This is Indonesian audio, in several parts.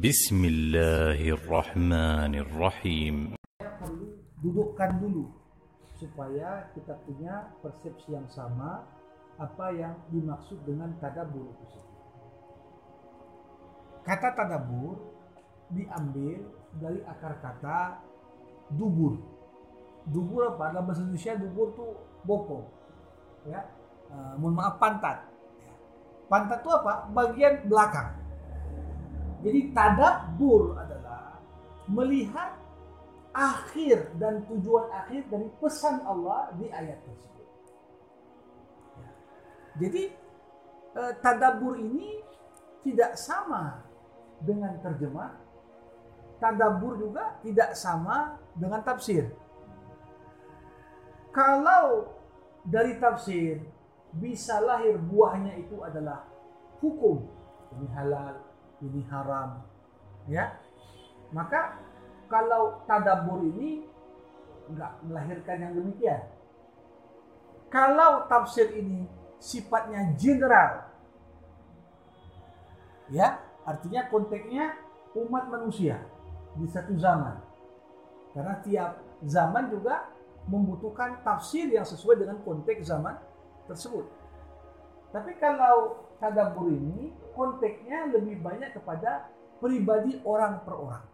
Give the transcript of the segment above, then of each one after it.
بسم الله الرحمن الرحيم perlu dudukkan dulu supaya kita punya persepsi yang sama apa yang dimaksud dengan tadabur itu sendiri. Kata tadabur diambil dari akar kata dubur. Dubur apa? Dalam bahasa Indonesia dubur tuh bopong. Ya. Eh, mohon maaf pantat. Ya. Pantat itu apa? Bagian belakang. Jadi tadabur adalah melihat akhir dan tujuan akhir dari pesan Allah di ayat tersebut. Ya. Jadi eh, tadabur ini tidak sama dengan terjemah. Tadabur juga tidak sama dengan tafsir. Kalau dari tafsir bisa lahir buahnya itu adalah hukum. Ini halal, ini haram. Ya. Maka kalau tadabur ini nggak melahirkan yang demikian. Kalau tafsir ini sifatnya general, ya artinya konteksnya umat manusia di satu zaman. Karena tiap zaman juga membutuhkan tafsir yang sesuai dengan konteks zaman tersebut. Tapi kalau tadabur ini konteksnya lebih banyak kepada pribadi orang per orang.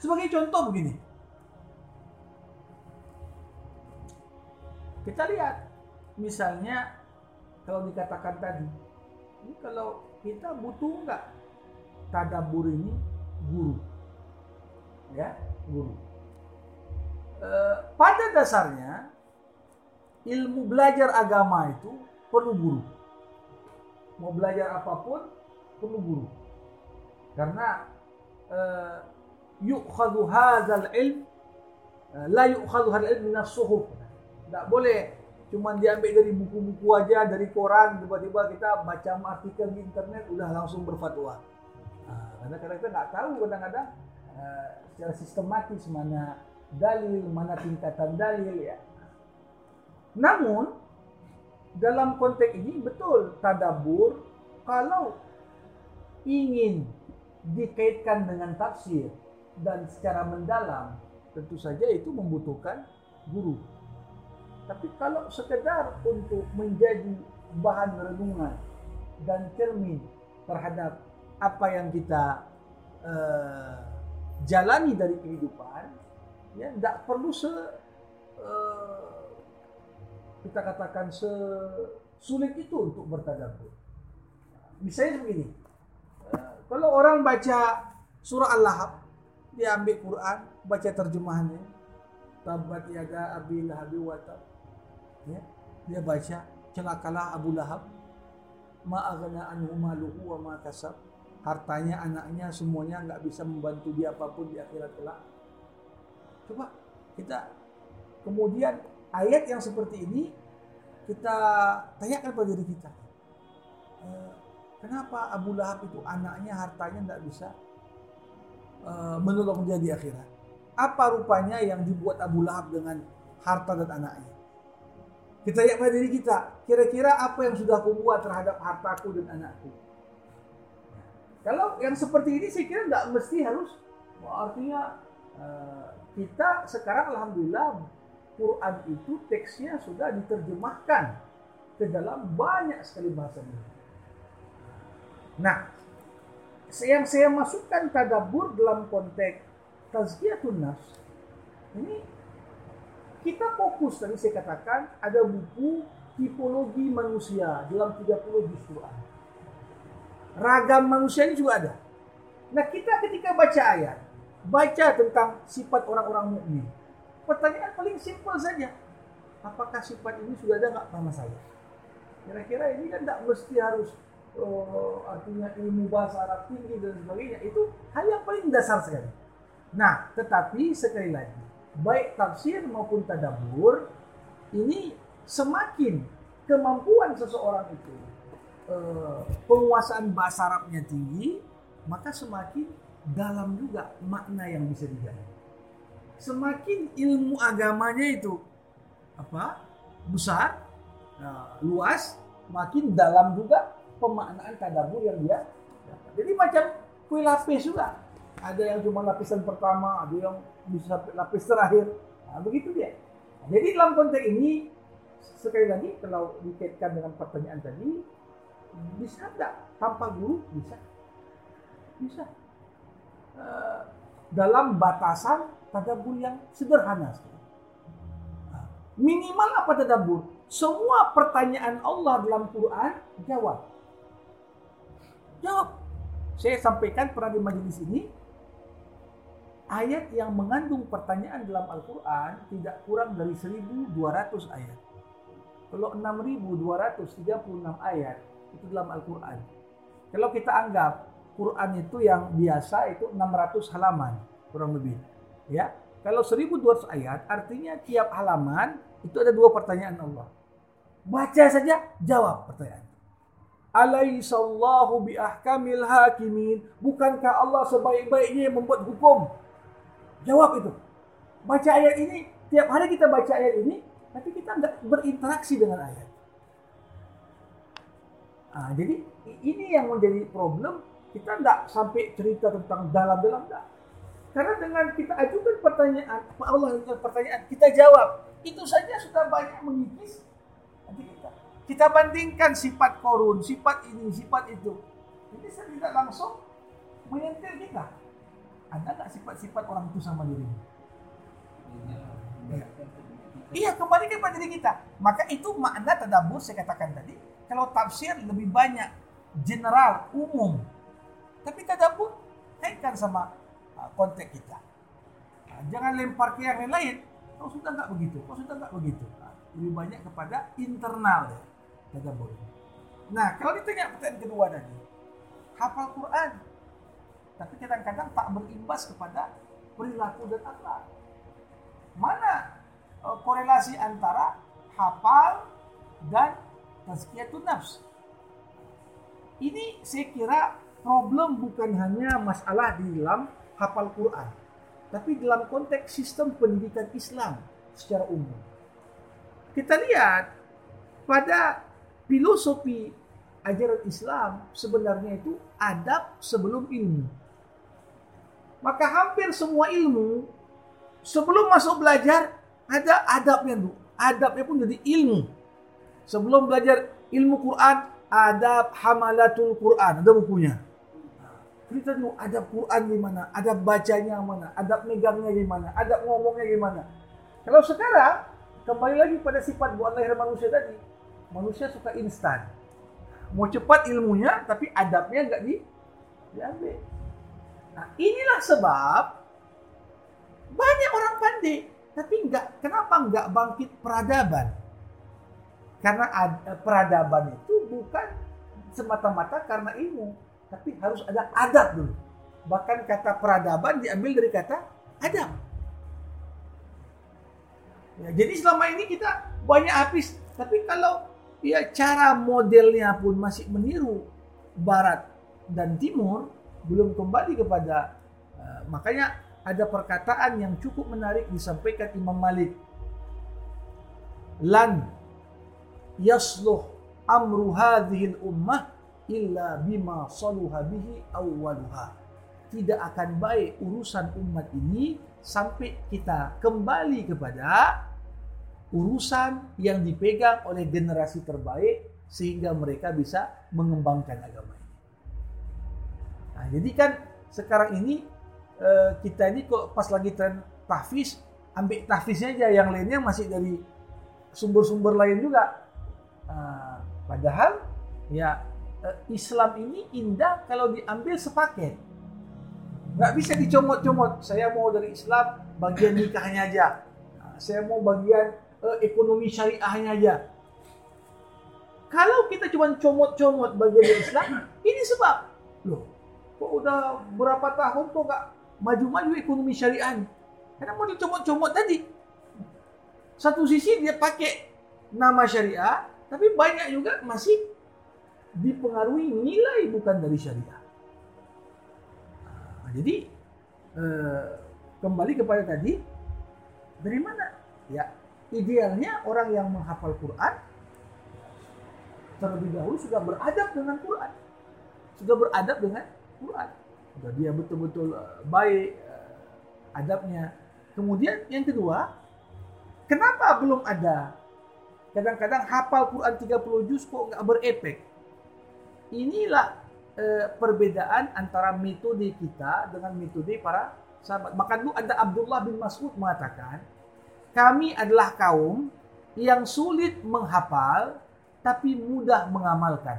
Sebagai contoh begini. Kita lihat misalnya kalau dikatakan tadi, ini kalau kita butuh nggak tadabur ini guru, ya guru. E, pada dasarnya ilmu belajar agama itu perlu guru. Mau belajar apa pun perlu guru. Karena e, yu'khadhu hadzal ilm la yu'khadhu hadzal ilm minas suhuf. Enggak boleh cuma diambil dari buku-buku aja, dari koran, tiba-tiba kita baca artikel di internet udah langsung berfatwa. Nah, karena kadang kita nggak tahu kadang-kadang uh, secara sistematis mana dalil, mana tingkatan dalil ya. Namun dalam konteks ini betul tadabur kalau ingin dikaitkan dengan tafsir dan secara mendalam tentu saja itu membutuhkan guru. Tapi kalau sekedar untuk menjadi bahan renungan dan cermin terhadap apa yang kita uh, jalani dari kehidupan, ya tidak perlu se uh, kita katakan sesulit itu untuk bertadabbur. Misalnya begini, uh, kalau orang baca surah Al-Lahab, dia ambil Quran, baca terjemahannya, tabat yada abi lahabi wa ya dia baca celakalah Abu Lahab ma aghna anhu maluhu wa ma kasab hartanya anaknya semuanya nggak bisa membantu dia apa pun di akhirat kelak coba kita kemudian ayat yang seperti ini kita tanyakan pada diri kita. Eh, kenapa Abu Lahab itu anaknya hartanya nggak bisa uh, menolong dia di akhirat? Apa rupanya yang dibuat Abu Lahab dengan harta dan anaknya? Kita lihat pada diri kita, kira-kira apa yang sudah aku buat terhadap hartaku dan anakku. Kalau yang seperti ini saya kira nggak mesti harus, artinya kita sekarang alhamdulillah Quran itu teksnya sudah diterjemahkan ke dalam banyak sekali bahasa Nah, yang saya masukkan tadabur dalam konteks tazkiyatun nafs ini kita fokus tadi saya katakan ada buku tipologi manusia dalam 30 juz Quran. Ragam manusia ini juga ada. Nah, kita ketika baca ayat, baca tentang sifat orang-orang mukmin. Pertanyaan paling simpel saja. Apakah sifat ini sudah ada nggak sama saya? Kira-kira ini kan tidak mesti harus oh, artinya ilmu bahasa Arab tinggi dan sebagainya. Itu hal yang paling dasar sekali. Nah, tetapi sekali lagi, baik tafsir maupun tadabur ini semakin kemampuan seseorang itu eh, penguasaan bahasa Arabnya tinggi maka semakin dalam juga makna yang bisa digali semakin ilmu agamanya itu apa besar nah, luas makin dalam juga pemaknaan tadabur yang dia. Jadi macam kue lapis juga. Ada yang cuma lapisan pertama, ada yang bisa lapis terakhir. Nah, begitu dia. Jadi dalam konteks ini sekali lagi kalau dikaitkan dengan pertanyaan tadi bisa tidak tanpa guru bisa bisa uh, dalam batasan tadabur yang sederhana minimal apa tadabur semua pertanyaan Allah dalam Quran jawab. Jawab. Saya sampaikan pernah di majelis ini ayat yang mengandung pertanyaan dalam Al-Quran tidak kurang dari 1200 ayat. Kalau 6236 ayat itu dalam Al-Quran. Kalau kita anggap Quran itu yang biasa itu 600 halaman kurang lebih. Ya. Kalau 1200 ayat artinya tiap halaman itu ada dua pertanyaan Allah. Baca saja, jawab pertanyaan. Alaihissallahu bi ahkamil hakimin. Bukankah Allah sebaik-baiknya yang membuat hukum? Jawab itu. Baca ayat ini, tiap hari kita baca ayat ini, tapi kita nggak berinteraksi dengan ayat. Nah, jadi ini yang menjadi problem. Kita nggak sampai cerita tentang dalam-dalam enggak. Karena dengan kita ajukan pertanyaan, Allah ajukan pertanyaan, kita jawab. Itu saja sudah banyak mengikis nanti kita. Kita bandingkan sifat korun, sifat ini, sifat itu. Ini saya tidak langsung menyentil kita. Ada nggak sifat-sifat orang itu sama dirinya? Ya. Iya, kembali kepada diri kita. Maka itu makna tadabur saya katakan tadi. Kalau tafsir lebih banyak general, umum. Tapi tadabur kaitkan sama uh, konteks kita. Nah, jangan lempar ke yang lain. Kau sudah nggak begitu, kau sudah nggak begitu. Nah, lebih banyak kepada internal ya, tadabur. Nah, kalau ditanya pertanyaan kedua tadi, hafal Quran, tapi kadang-kadang tak berimbas kepada perilaku dan akhlak. Mana Eh, korelasi antara hafal dan tazkiyatun nafs. Ini saya kira problem bukan hanya masalah di dalam hafal Quran, tapi dalam konteks sistem pendidikan Islam secara umum. Kita lihat pada filosofi ajaran Islam sebenarnya itu adab sebelum ilmu. Maka hampir semua ilmu sebelum masuk belajar ada adabnya tuh. Adabnya pun jadi ilmu. Sebelum belajar ilmu Quran, adab hamalatul Quran. Ada bukunya. Kita tuh adab Quran gimana, adab bacanya mana, adab megangnya gimana, adab ngomongnya gimana. Kalau sekarang, kembali lagi pada sifat buat lahir manusia tadi. Manusia suka instan. Mau cepat ilmunya, tapi adabnya nggak di, diambil. Nah, inilah sebab banyak orang pandai tapi enggak, kenapa enggak bangkit peradaban? Karena ad, eh, peradaban itu bukan semata-mata karena ilmu, tapi harus ada adat dulu. Bahkan kata peradaban diambil dari kata adab. Ya, jadi selama ini kita banyak habis, tapi kalau ya cara modelnya pun masih meniru barat dan timur, belum kembali kepada uh, makanya ada perkataan yang cukup menarik disampaikan Imam Malik. Lan yasluh amru hadhil ummah illa bima saluha bihi awwaluha. Tidak akan baik urusan umat ini sampai kita kembali kepada urusan yang dipegang oleh generasi terbaik sehingga mereka bisa mengembangkan agama ini. Nah, jadi kan sekarang ini Eh, kita ini kok pas lagi tren tahfiz ambil tahfiznya aja yang lainnya masih dari sumber-sumber lain juga uh, padahal ya Islam ini indah kalau diambil sepaket. Nggak bisa dicomot-comot. Saya mau dari Islam bagian nikahnya aja. Uh, saya mau bagian uh, ekonomi syariahnya aja. Kalau kita cuma comot-comot bagian dari Islam ini sebab. Loh kok udah berapa tahun kok nggak maju-maju ekonomi syariah. Karena mau dicomot-comot tadi. Satu sisi dia pakai nama syariah, tapi banyak juga masih dipengaruhi nilai bukan dari syariah. Nah, jadi eh, kembali kepada tadi, dari mana? Ya, idealnya orang yang menghafal Quran terlebih dahulu sudah beradab dengan Quran. Sudah beradab dengan Quran. Sudah dia betul-betul uh, baik uh, adabnya. Kemudian yang kedua, kenapa belum ada? Kadang-kadang hafal Quran 30 juz kok nggak berefek. Inilah uh, perbedaan antara metode kita dengan metode para sahabat. Maka dulu ada Abdullah bin Mas'ud mengatakan, kami adalah kaum yang sulit menghafal tapi mudah mengamalkan.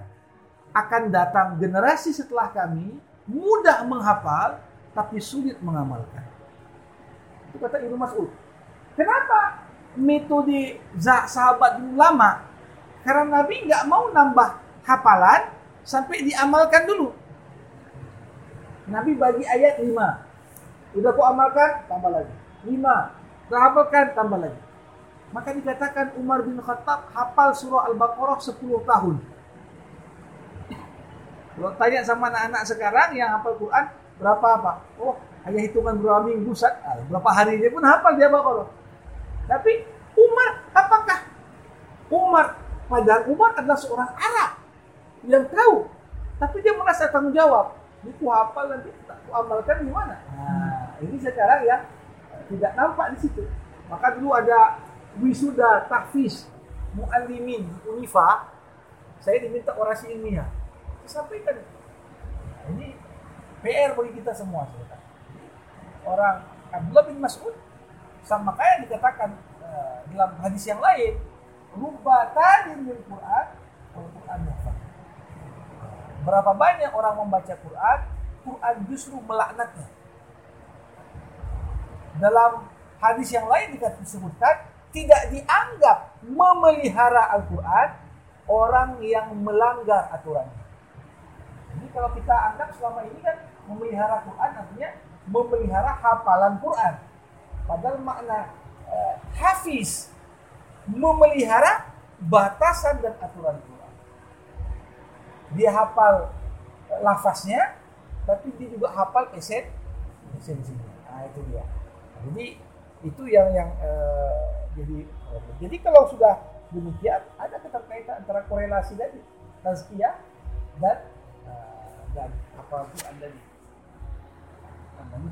Akan datang generasi setelah kami mudah menghafal tapi sulit mengamalkan. Itu kata Ibnu Mas'ud. Kenapa metode sahabat dulu lama? Karena Nabi nggak mau nambah hafalan sampai diamalkan dulu. Nabi bagi ayat 5. Udah kau amalkan, tambah lagi. 5. Udah hafalkan, tambah lagi. Maka dikatakan Umar bin Khattab hafal surah Al-Baqarah 10 tahun. Kalau tanya sama anak-anak sekarang yang hafal Quran, berapa apa? Oh, hanya hitungan berapa minggu, ah, berapa hari dia pun hafal dia Baqarah. Tapi Umar, apakah Umar, padahal Umar adalah seorang Arab yang tahu, tapi dia merasa tanggung jawab. Ku hafal nanti, ku amalkan gimana? Nah, ini sekarang ya tidak nampak di situ. Maka dulu ada wisuda tahfiz muallimin Unifa, saya diminta orasi ilmiah. Saya sampaikan. Nah, ini PR bagi kita semua. Orang Abdullah bin Mas'ud sama kayak dikatakan uh, dalam hadis yang lain, rubba tadin Quran, Quran Berapa banyak orang membaca Quran, Quran justru melaknatnya. Dalam hadis yang lain disebutkan tidak dianggap memelihara Al-Quran orang yang melanggar aturan. Jadi kalau kita anggap selama ini kan memelihara Quran artinya memelihara hafalan Quran. Padahal makna eh, hafiz memelihara batasan dan aturan Quran dia hafal lafaznya, tapi dia juga hafal esen esensinya. Nah itu dia. Jadi itu yang yang uh, jadi jadi kalau sudah demikian ada keterkaitan antara korelasi tadi tazkiyah dan uh, dan apa itu anda ini. Anda ini